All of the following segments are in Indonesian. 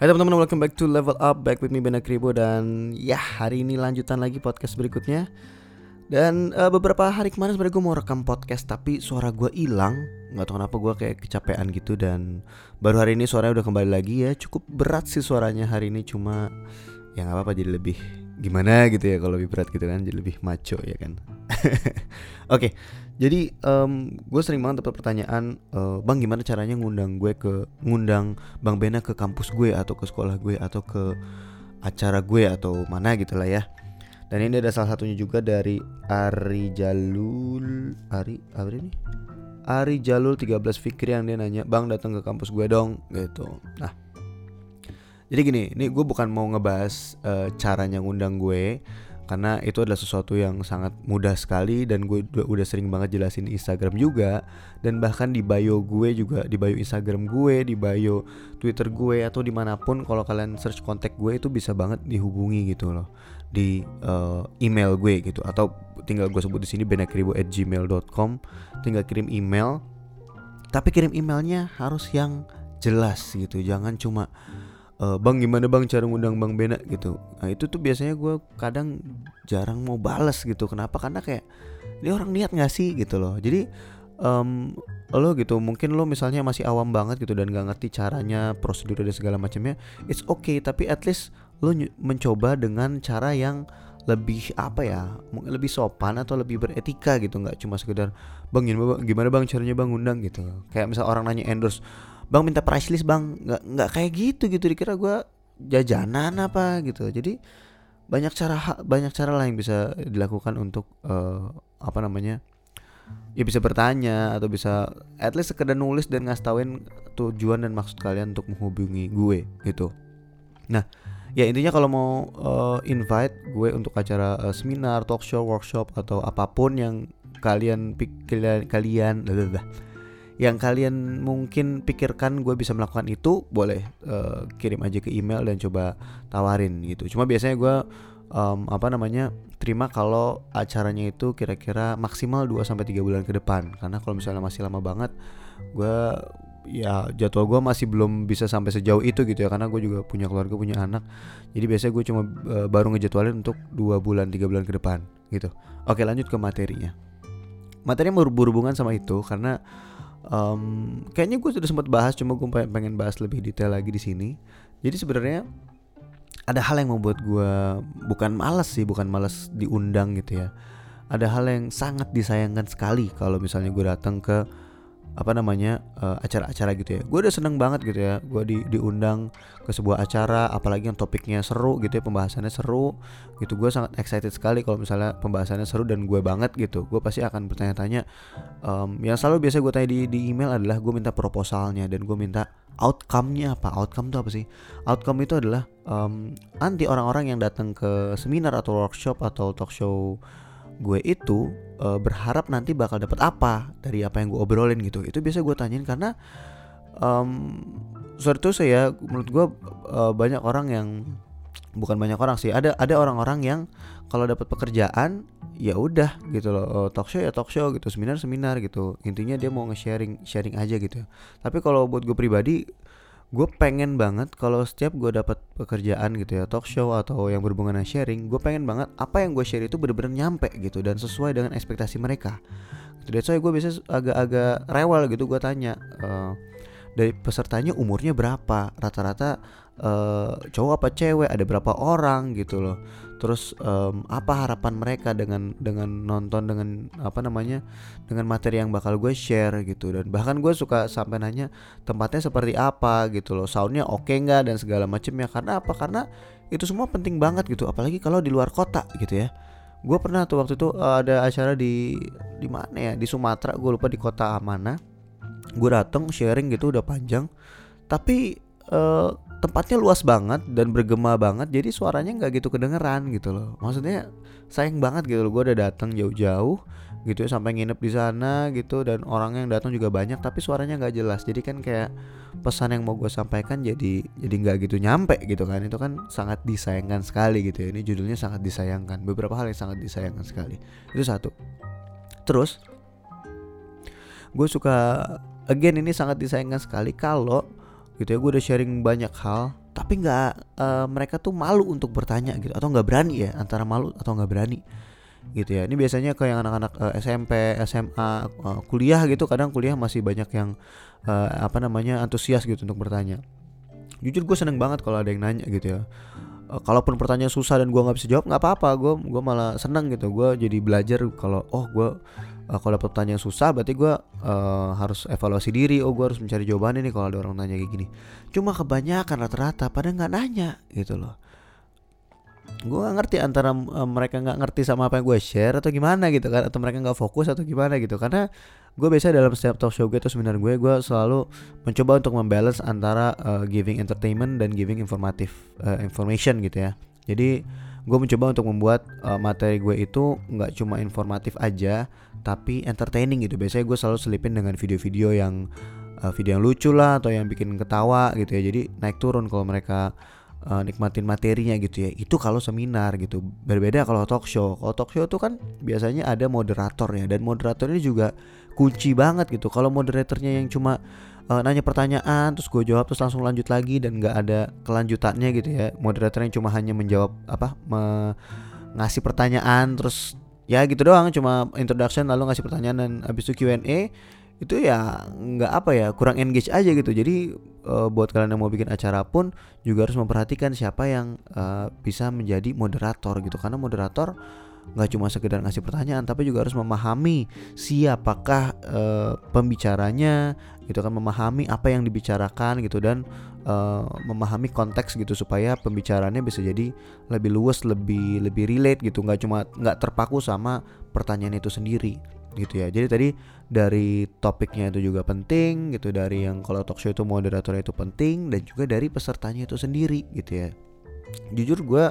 Hai teman-teman, welcome back to Level Up Back with me Bena Kribo Dan ya hari ini lanjutan lagi podcast berikutnya. Dan uh, beberapa hari kemarin sebenarnya gue mau rekam podcast Tapi suara gue hilang. Gak tau kenapa gue kayak kecapean gitu Dan baru hari ini suaranya udah kembali lagi ya. Cukup berat sih suaranya hari ini Cuma ya gak apa-apa jadi lebih gimana gitu ya kalau lebih berat gitu kan Jadi lebih maco ya kan Oke, okay, jadi um, gue sering banget dapat pertanyaan, uh, bang gimana caranya ngundang gue ke ngundang bang Bena ke kampus gue atau ke sekolah gue atau ke acara gue atau mana gitu lah ya. Dan ini ada salah satunya juga dari Ari Jalul, Ari apa ini? Ari Jalul 13 Fikri yang dia nanya, bang datang ke kampus gue dong, gitu. Nah, jadi gini, ini gue bukan mau ngebahas uh, caranya ngundang gue karena itu adalah sesuatu yang sangat mudah sekali dan gue udah sering banget jelasin Instagram juga. Dan bahkan di bio gue juga di bio Instagram gue di bio Twitter gue atau di mana pun kalau kalian search kontak gue itu bisa banget dihubungi gitu loh. Di uh, email gue gitu atau tinggal gue sebut di sini benakribo@gmail.com tinggal kirim email. Tapi kirim emailnya harus yang jelas gitu jangan cuma uh, bang gimana bang? Cara ngundang bang Bena gitu. Nah itu tuh biasanya gue kadang jarang mau balas gitu. Kenapa? Karena kayak ini orang niat nggak sih gitu loh. Jadi um, lo gitu mungkin lo misalnya masih awam banget gitu dan gak ngerti caranya prosedur dan segala macamnya it's okay. Tapi at least lo mencoba dengan cara yang lebih apa ya lebih sopan atau lebih beretika gitu. Nggak cuma sekedar bang gimana bang? Caranya bang undang gitu. Kayak misal orang nanya endorse bang minta price list bang. Nggak nggak kayak gitu gitu. Dikira gue jajanan apa gitu. Jadi banyak cara banyak cara yang bisa dilakukan untuk uh, apa namanya ya bisa bertanya atau bisa at least sekedar nulis dan ngasih tauin tujuan dan maksud kalian untuk menghubungi gue gitu. Nah ya intinya kalau mau uh, invite gue untuk acara uh, seminar talk show workshop atau apa pun yang kalian kalian kalian yang kalian mungkin pikirkan gue bisa melakukan itu boleh uh, kirim aja ke email dan coba tawarin gitu. Cuma biasanya gue um, apa namanya terima kalau acaranya itu kira-kira maksimal 2 sampai tiga bulan ke depan. Karena kalau misalnya masih lama banget gue ya jadwal gue masih belum bisa sampai sejauh itu gitu ya. Karena gue juga punya keluarga punya anak. Jadi biasanya gue cuma uh, baru ngejadwalin untuk dua bulan tiga bulan ke depan gitu. Oke lanjut ke materinya. Materinya berhubungan sama itu karena um, kayaknya gue sudah sempat bahas cuma gue pengen bahas lebih detail lagi di sini. Jadi sebenarnya ada hal yang membuat gue bukan malas sih bukan malas diundang gitu ya. Ada hal yang sangat disayangkan sekali kalau misalnya gue datang ke apa namanya uh, acara-acara gitu ya. Gue udah seneng banget gitu ya. Gue di diundang ke sebuah acara apalagi yang topiknya seru gitu ya pembahasannya seru gitu. Gue sangat excited sekali kalau misalnya pembahasannya seru dan gue banget gitu. Gue pasti akan bertanya-tanya um, yang selalu biasa gue tanya di, di email adalah gue minta proposalnya dan gue minta outcome-nya apa. Outcome itu apa sih? Outcome itu adalah um, nanti orang-orang yang datang ke seminar atau workshop atau talk show gue itu uh, berharap nanti bakal dapat apa dari apa yang gue obrolin gitu. Itu biasa gue tanyain karena um, tuh saya menurut gue uh, banyak orang yang bukan banyak orang sih ada ada orang-orang yang kalau dapat pekerjaan ya udah gitu loh uh, talk show ya talk show gitu seminar seminar gitu. Intinya dia mau nge-sharing sharing aja gitu. Tapi kalau buat gue pribadi gue pengen banget kalau setiap gue dapat pekerjaan gitu ya talk show atau yang berhubungan dengan sharing gue pengen banget apa yang gue share itu bener-bener nyampe gitu dan sesuai dengan ekspektasi mereka. Gitu why gue biasa agak-agak rewel gitu gue tanya uh, dari pesertanya umurnya berapa? Rata-rata uh, cowok apa cewek? Ada berapa orang? Gitu loh terus um, apa harapan mereka dengan dengan nonton dengan apa namanya dengan materi yang bakal gue share gitu. Dan bahkan gue suka sampai nanya tempatnya seperti apa? gitu loh. Soundnya oke okay nggak? dan segala macamnya karena apa? Karena itu semua penting banget gitu. Apalagi kalau di luar kota gitu ya. Gue pernah tuh waktu itu uh, ada acara di di mana ya? Di Sumatera. Gue lupa di kota mana. Gue dateng sharing gitu udah panjang. Tapi uh, tempatnya luas banget dan bergema banget jadi suaranya nggak gitu kedengeran gitu loh. Maksudnya sayang banget gitu loh gue udah datang jauh-jauh gitu ya sampai nginep di sana gitu dan orang yang datang juga banyak tapi suaranya nggak jelas. Jadi kan kayak pesan yang mau gue sampaikan jadi jadi nggak gitu nyampe gitu kan. Itu kan sangat disayangkan sekali gitu ya. Ini judulnya sangat disayangkan. Beberapa hal yang sangat disayangkan sekali. Itu satu. Terus gue suka again ini sangat disayangkan sekali kalau gitu ya gue udah sharing banyak hal tapi nggak uh, mereka tuh malu untuk bertanya gitu atau nggak berani ya antara malu atau nggak berani. Gitu ya ini biasanya ke yang anak-anak uh, SMP SMA uh, kuliah gitu kadang kuliah masih banyak yang uh, apa namanya antusias gitu untuk bertanya. Jujur gue seneng banget kalau ada yang nanya gitu ya. Kalaupun pertanyaan susah dan gue nggak bisa jawab nggak apa-apa gue gue malah seneng gitu gue jadi belajar kalau oh gue uh, kalau dapet pertanyaan susah berarti gue uh, harus evaluasi diri. Oh gue harus mencari jawaban ini kalau ada orang nanya kayak gini. Cuma kebanyakan rata-rata pada nggak nanya gitu loh. Gue gak ngerti antara uh, mereka nggak ngerti sama apa yang gue share atau gimana gitu kan atau mereka nggak fokus atau gimana gitu. Karena gue biasa dalam setiap talk show gue atau seminar gue gue selalu mencoba untuk membalance antara uh, giving entertainment dan giving informatif uh, information gitu ya. Jadi gue mencoba untuk membuat uh, materi gue itu nggak cuma informatif aja tapi entertaining gitu. Biasanya gue selalu selipin dengan video-video yang uh, video yang lucu lah atau yang bikin ketawa gitu ya. Jadi naik turun kalau mereka uh, nikmatin materinya gitu ya. Itu kalau seminar gitu. Berbeda kalau talk show. Kalau talk show itu kan biasanya ada moderatornya dan moderator ini juga kunci banget gitu. Kalau moderatornya yang cuma uh, nanya pertanyaan terus gue jawab terus langsung lanjut lagi dan nggak ada kelanjutannya gitu ya. Moderator yang cuma hanya menjawab apa me ngasih pertanyaan terus ya gitu doang. Cuma introduction lalu ngasih pertanyaan dan habis itu Q&A itu ya nggak apa ya kurang engage aja gitu. Jadi uh, buat kalian yang mau bikin acara pun juga harus memperhatikan siapa yang uh, bisa menjadi moderator gitu. Karena moderator nggak cuma sekedar ngasih pertanyaan tapi juga harus memahami siapakah uh, pembicaranya gitu kan memahami apa yang dibicarakan gitu dan uh, memahami konteks gitu supaya pembicaranya bisa jadi lebih luas lebih lebih relate gitu. Nggak cuma nggak terpaku sama pertanyaan itu sendiri gitu ya. Jadi tadi dari topiknya itu juga penting gitu dari yang kalau talk show itu moderatornya itu penting dan juga dari pesertanya itu sendiri gitu ya. Jujur gue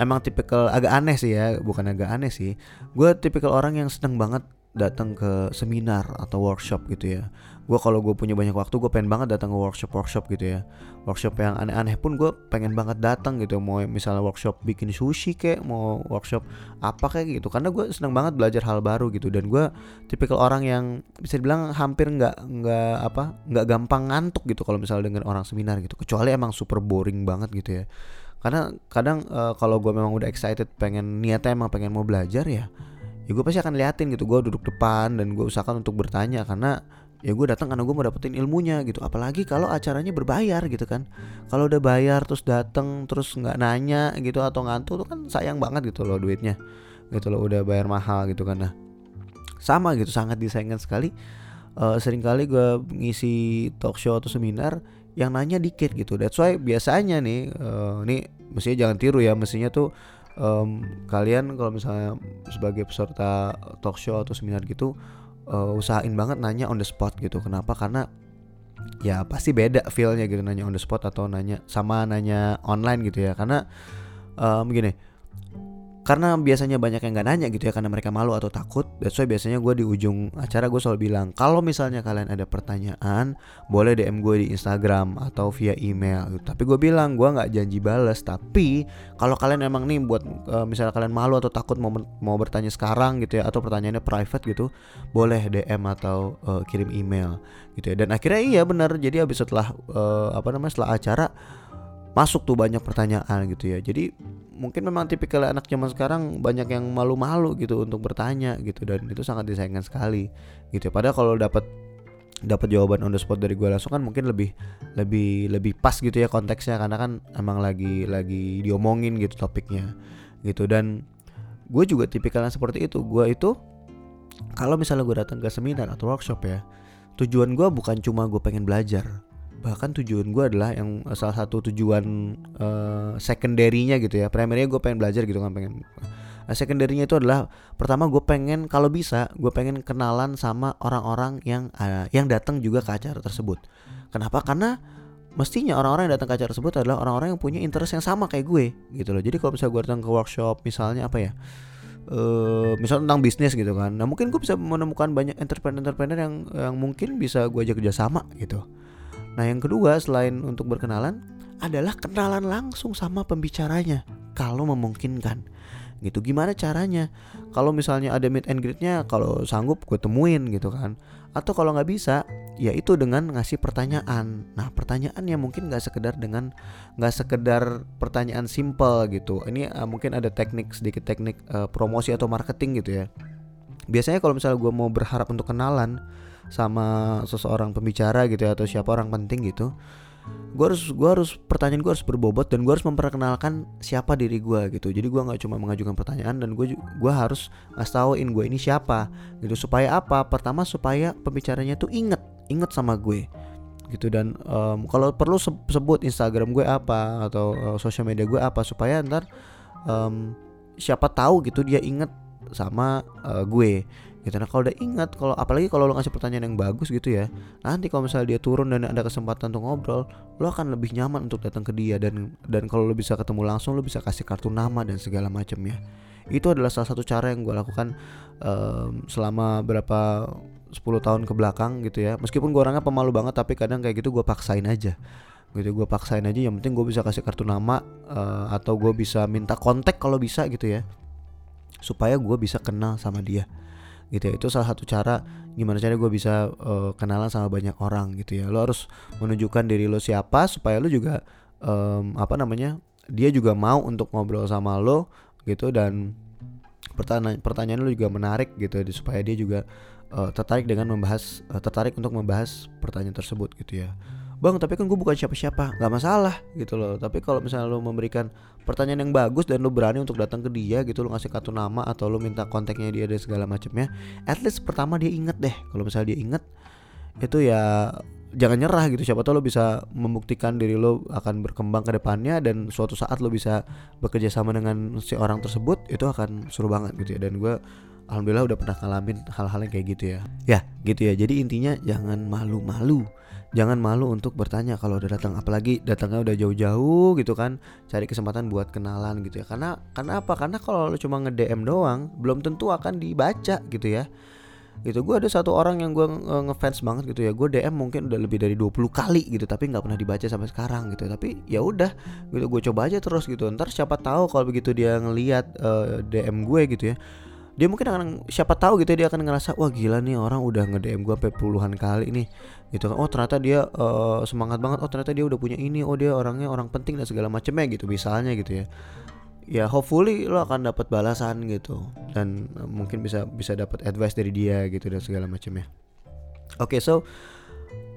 emang tipikal agak aneh sih ya bukan agak aneh sih. Gue tipikal orang yang seneng banget datang ke seminar atau workshop gitu ya. Gue kalau gue punya banyak waktu gue pengen banget datang ke workshop workshop gitu ya. Workshop yang aneh-aneh pun gue pengen banget datang gitu mau misalnya workshop bikin sushi kayak mau workshop apa kayak gitu. Karena gue seneng banget belajar hal baru gitu. Dan gue tipikal orang yang bisa dibilang hampir nggak nggak apa nggak gampang ngantuk gitu kalau misalnya dengan orang seminar gitu. Kecuali emang super boring banget gitu ya karena kadang uh, kalau gue memang udah excited pengen niatnya emang pengen mau belajar ya ya gue pasti akan liatin gitu. Gue duduk depan dan gue usahakan untuk bertanya karena ya gue datang karena gue mau dapetin ilmunya gitu. Apalagi kalau acaranya berbayar gitu kan. Kalau udah bayar terus datang terus nggak nanya gitu atau ngantuk tuh kan sayang banget gitu loh duitnya. Gitu loh udah bayar mahal gitu kan. Nah sama gitu sangat disayangkan sekali. Uh, sering kali gue ngisi talk show atau seminar yang nanya dikit gitu. That's why biasanya nih uh, nih mestinya jangan tiru ya mestinya tuh um, kalian kalau misalnya sebagai peserta talk show atau seminar gitu uh, usahain banget nanya on the spot gitu. Kenapa? Karena ya pasti beda feelnya gitu nanya on the spot atau nanya sama nanya online gitu ya. Karena um, gini karena biasanya banyak yang gak nanya gitu ya karena mereka malu atau takut that's why biasanya gue di ujung acara gue selalu bilang kalau misalnya kalian ada pertanyaan boleh DM gue di Instagram atau via email gitu. tapi gue bilang gue nggak janji balas tapi kalau kalian emang nih buat uh, misalnya kalian malu atau takut mau mau bertanya sekarang gitu ya atau pertanyaannya private gitu boleh DM atau uh, kirim email gitu ya dan akhirnya iya benar jadi abis setelah uh, apa namanya setelah acara masuk tuh banyak pertanyaan gitu ya. Jadi mungkin memang tipikal anak zaman sekarang banyak yang malu-malu gitu untuk bertanya gitu dan itu sangat disayangkan sekali gitu ya. padahal kalau dapat dapat jawaban on the spot dari gue langsung kan mungkin lebih lebih lebih pas gitu ya konteksnya karena kan emang lagi lagi diomongin gitu topiknya gitu. Dan gue juga tipikalnya seperti itu. Gue itu kalau misalnya gue datang ke seminar atau workshop ya tujuan gue bukan cuma gue pengen belajar bahkan tujuan gue adalah yang salah satu tujuan uh, secondary-nya gitu ya. Primernya gue pengen belajar gitu kan pengen nah, secondary-nya itu adalah pertama gue pengen kalau bisa gue pengen kenalan sama orang-orang yang uh, yang datang juga ke acara tersebut. Kenapa? Karena mestinya orang-orang yang datang ke acara tersebut adalah orang-orang yang punya interest yang sama kayak gue gitu loh. Jadi kalau misalnya gue datang ke workshop misalnya apa ya Uh, misalnya tentang bisnis gitu kan, nah mungkin gue bisa menemukan banyak entrepreneur-entrepreneur yang yang mungkin bisa gue ajak kerjasama gitu. Nah, yang kedua selain untuk berkenalan adalah kenalan langsung sama pembicaranya kalau memungkinkan. Gitu. Gimana caranya? Kalau misalnya ada meet and greetnya kalau sanggup gue temuin gitu kan. Atau kalau nggak bisa, yaitu dengan ngasih pertanyaan. Nah pertanyaannya mungkin nggak sekedar dengan nggak sekedar pertanyaan simple gitu. Ini uh, mungkin ada teknik sedikit teknik uh, promosi atau marketing gitu ya. Biasanya kalau misalnya gue mau berharap untuk kenalan sama seseorang pembicara gitu ya atau siapa orang penting gitu, gue harus gue harus pertanyaan gue harus berbobot dan gue harus memperkenalkan siapa diri gue gitu. Jadi gue nggak cuma mengajukan pertanyaan dan gue gue harus ngasih tauin gue ini siapa gitu. Supaya apa? Pertama supaya pembicaranya tuh inget inget sama gue gitu. Dan um, kalau perlu sebut Instagram gue apa atau uh, sosial media gue apa supaya ntar um, siapa tahu gitu dia inget sama uh, gue gitu. Nah kalau udah ingat kalau apalagi kalau lo ngasih pertanyaan yang bagus gitu ya nanti kalau misalnya dia turun dan ada kesempatan untuk ngobrol lo akan lebih nyaman untuk datang ke dia dan dan kalau lo bisa ketemu langsung lo bisa kasih kartu nama dan segala macamnya itu adalah salah satu cara yang gue lakukan um, selama berapa 10 tahun ke belakang gitu ya. Meskipun gue orangnya pemalu banget tapi kadang kayak gitu gue paksain aja. Gitu gue paksain aja yang penting gue bisa kasih kartu nama uh, atau gue bisa minta kontak kalau bisa gitu ya supaya gue bisa kenal sama dia gitu ya. Itu salah satu cara gimana cara gue bisa uh, kenalan sama banyak orang gitu ya. Lo harus menunjukkan diri lo siapa supaya lo juga um, apa namanya dia juga mau untuk ngobrol sama lo gitu dan pertanyaan pertanyaan lo juga menarik gitu ya, supaya dia juga uh, tertarik dengan membahas uh, tertarik untuk membahas pertanyaan tersebut gitu ya bang tapi kan gue bukan siapa-siapa. Nggak masalah gitu loh. Tapi kalau misalnya lo memberikan pertanyaan yang bagus dan lo berani untuk datang ke dia gitu lo ngasih kartu nama atau lo minta kontaknya dia dan segala macamnya at least pertama dia inget deh. Kalau misalnya dia inget itu ya jangan nyerah gitu. Siapa tahu lo bisa membuktikan diri lo akan berkembang ke depannya dan suatu saat lo bisa bekerja sama dengan si orang tersebut itu akan seru banget gitu ya. Dan gue alhamdulillah udah pernah ngalamin hal-hal yang kayak gitu ya. Ya gitu ya. Jadi intinya jangan malu-malu jangan malu untuk bertanya kalau udah datang apalagi datangnya udah jauh-jauh gitu kan cari kesempatan buat kenalan gitu ya. Karena karena apa? Karena kalau lo cuma nge DM doang belum tentu akan dibaca gitu ya. Gitu. Gue ada satu orang yang gue ngefans banget gitu ya. Gue DM mungkin udah lebih dari 20 kali gitu tapi nggak pernah dibaca sampai sekarang gitu. Tapi ya udah gitu gue coba aja terus gitu. Ntar siapa tahu kalau begitu dia ngelihat uh, eh, DM gue gitu ya dia mungkin akan siapa tahu gitu ya, dia akan ngerasa wah gila nih orang udah nge DM gue sampai puluhan kali nih. Gitu kan. Oh ternyata dia uh, semangat banget. Oh ternyata dia udah punya ini. Oh dia orangnya orang penting dan segala macamnya gitu misalnya gitu ya. Ya hopefully lo akan dapat balasan gitu dan uh, mungkin bisa bisa dapat advice dari dia gitu dan segala macamnya oke okay, so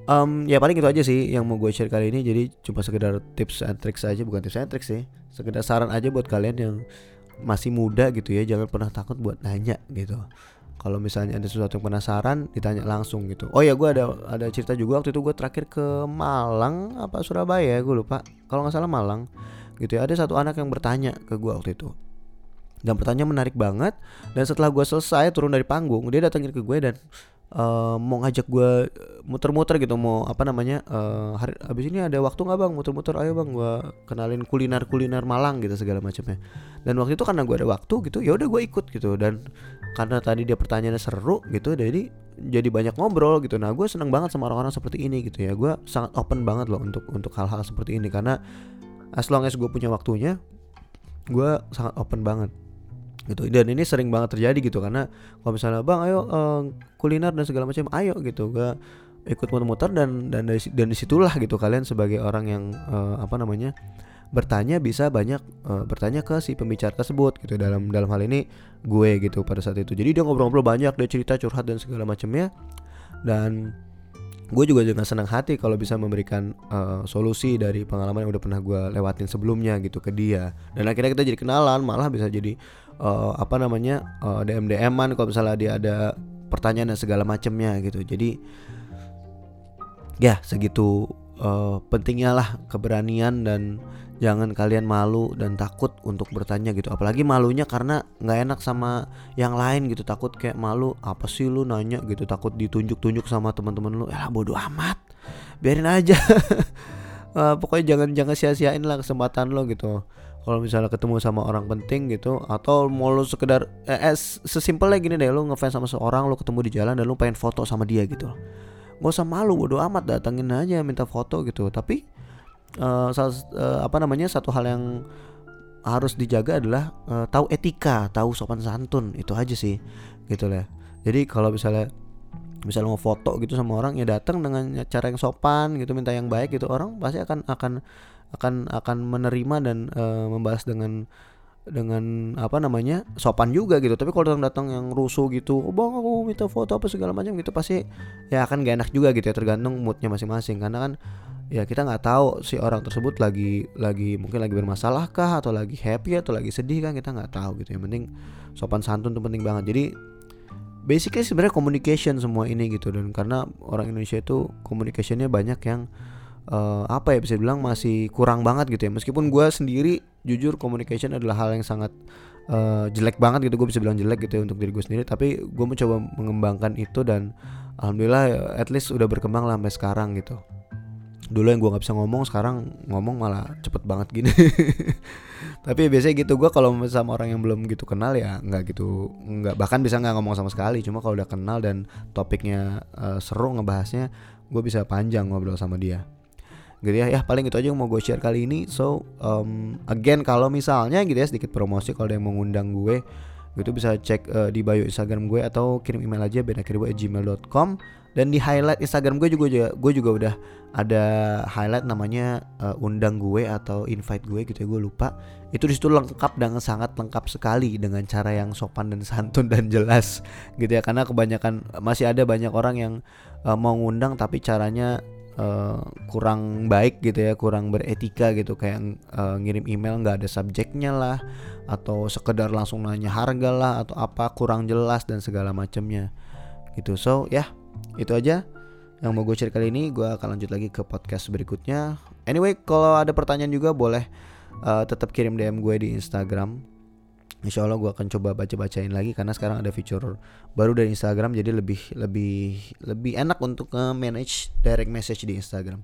um, ya paling itu aja sih yang mau gue share kali ini. Jadi cuma sekedar tips and tricks aja. Bukan tips and tricks sih sekedar saran aja buat kalian yang masih muda gitu ya jangan pernah takut buat nanya gitu. Kalau misalnya ada sesuatu yang penasaran ditanya langsung gitu. Oh ya gue ada ada cerita juga waktu itu gue terakhir ke Malang apa Surabaya gue lupa. Kalau nggak salah Malang gitu ya. Ada satu anak yang bertanya ke gue waktu itu. Dan pertanyaan menarik banget. Dan setelah gue selesai turun dari panggung dia datangin ke gue dan uh, mau ngajak gue muter-muter gitu mau apa namanya uh, hari abis ini ada waktu nggak bang? Muter-muter ayo bang gue kenalin kuliner kuliner Malang gitu segala macamnya. Dan waktu itu karena gue ada waktu gitu ya udah gue ikut gitu. Dan karena tadi dia pertanyaannya seru gitu jadi jadi banyak ngobrol gitu. Nah gue seneng banget sama orang-orang seperti ini gitu ya. Gue sangat open banget loh untuk untuk hal-hal seperti ini. Karena as long as gue punya waktunya gue sangat open banget gitu. Dan ini sering banget terjadi gitu karena kalau misalnya bang ayo uh, kuliner dan segala macam ayo gitu gue ikut muter-muter dan dan dari dan di situlah gitu kalian sebagai orang yang uh, apa namanya bertanya bisa banyak uh, bertanya ke si pembicara tersebut gitu. Dalam dalam hal ini gue gitu pada saat itu. Jadi dia ngobrol-ngobrol banyak dia cerita curhat dan segala macamnya dan gue juga dengan senang hati kalau bisa memberikan uh, solusi dari pengalaman yang udah pernah gue lewatin sebelumnya gitu ke dia. Dan akhirnya kita jadi kenalan malah bisa jadi uh, apa namanya uh, eh, DM DMan kalau misalnya dia ada pertanyaan dan segala macamnya gitu. Jadi ya segitu uh, pentingnya lah keberanian dan jangan kalian malu dan takut untuk bertanya gitu. Apalagi malunya karena nggak enak sama yang lain gitu. Takut kayak malu apa sih lu nanya? gitu. Takut ditunjuk-tunjuk sama teman-teman lu ya bodoh amat. Biarin aja. Uh, pokoknya jangan jangan sia-siain lah kesempatan lo gitu kalau misalnya ketemu sama orang penting gitu atau mau lu sekedar eh, eh sesimpelnya gini deh lu ngefans sama seorang lu ketemu di jalan dan lu pengen foto sama dia gitu. Nggak usah malu bodo amat datengin aja minta foto gitu. Tapi uh, uh, apa namanya satu hal yang harus dijaga adalah uh, tahu etika tahu sopan santun itu aja sih gitu lah. Jadi kalau misalnya misalnya mau foto gitu sama orang ya datang dengan cara yang sopan gitu minta yang baik gitu orang pasti akan akan akan akan menerima dan uh, membahas dengan dengan apa namanya sopan juga gitu. Tapi kalau datang datang yang rusuh gitu oh bang aku minta foto apa segala macam gitu pasti ya akan gak enak juga gitu ya tergantung moodnya masing-masing. Karena kan ya kita nggak tahu si orang tersebut lagi lagi mungkin lagi bermasalah kah atau lagi happy atau lagi sedih kan kita nggak tahu gitu. Yang penting sopan santun itu penting banget. Jadi basically sebenarnya communication semua ini gitu. Dan karena orang Indonesia itu communicationnya banyak yang uh, apa ya bisa bilang masih kurang banget gitu ya. Meskipun gue sendiri jujur communication adalah hal yang sangat uh, jelek banget gitu. Gue bisa bilang jelek gitu ya untuk diri gue sendiri. Tapi gue mencoba mengembangkan itu dan alhamdulillah at least udah berkembang lah sampai sekarang gitu. Dulu yang gue nggak bisa ngomong sekarang ngomong malah cepet banget gini. Tapi biasanya gitu. Gue kalau sama orang yang belum gitu kenal ya nggak gitu nggak bahkan bisa nggak ngomong sama sekali. Cuma kalau udah kenal dan topiknya uh, seru ngebahasnya gue bisa panjang ngobrol sama dia gitu ya. Ya paling itu aja yang mau gue share kali ini. So um, again kalau misalnya gitu ya sedikit promosi kalau ada yang mau ngundang gue gitu bisa cek uh, di bio Instagram gue atau kirim email aja benakiribo@gmail.com dan di highlight Instagram gue juga gue juga udah ada highlight namanya uh, undang gue atau invite gue gitu ya gue lupa. Itu di situ lengkap dan sangat lengkap sekali dengan cara yang sopan dan santun dan jelas gitu ya. Karena kebanyakan masih ada banyak orang yang uh, mau ngundang tapi caranya uh, kurang baik gitu ya kurang beretika gitu. Kayak uh, ngirim email nggak ada subjeknya lah atau sekedar langsung nanya harga lah atau apa kurang jelas dan segala macamnya. Gitu. So ya itu aja yang mau gue share kali ini. Gue akan lanjut lagi ke podcast berikutnya. Anyway kalau ada pertanyaan juga boleh uh, tetap kirim DM gue di Instagram Insya Allah gue akan coba baca-bacain lagi karena sekarang ada fitur baru dari Instagram jadi lebih lebih lebih enak untuk manage direct message di Instagram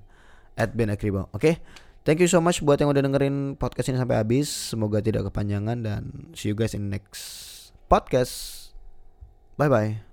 at Ben. Oke, okay? thank you so much buat yang udah dengerin podcast ini sampai habis. Semoga tidak kepanjangan dan see you guys in next podcast. Bye bye.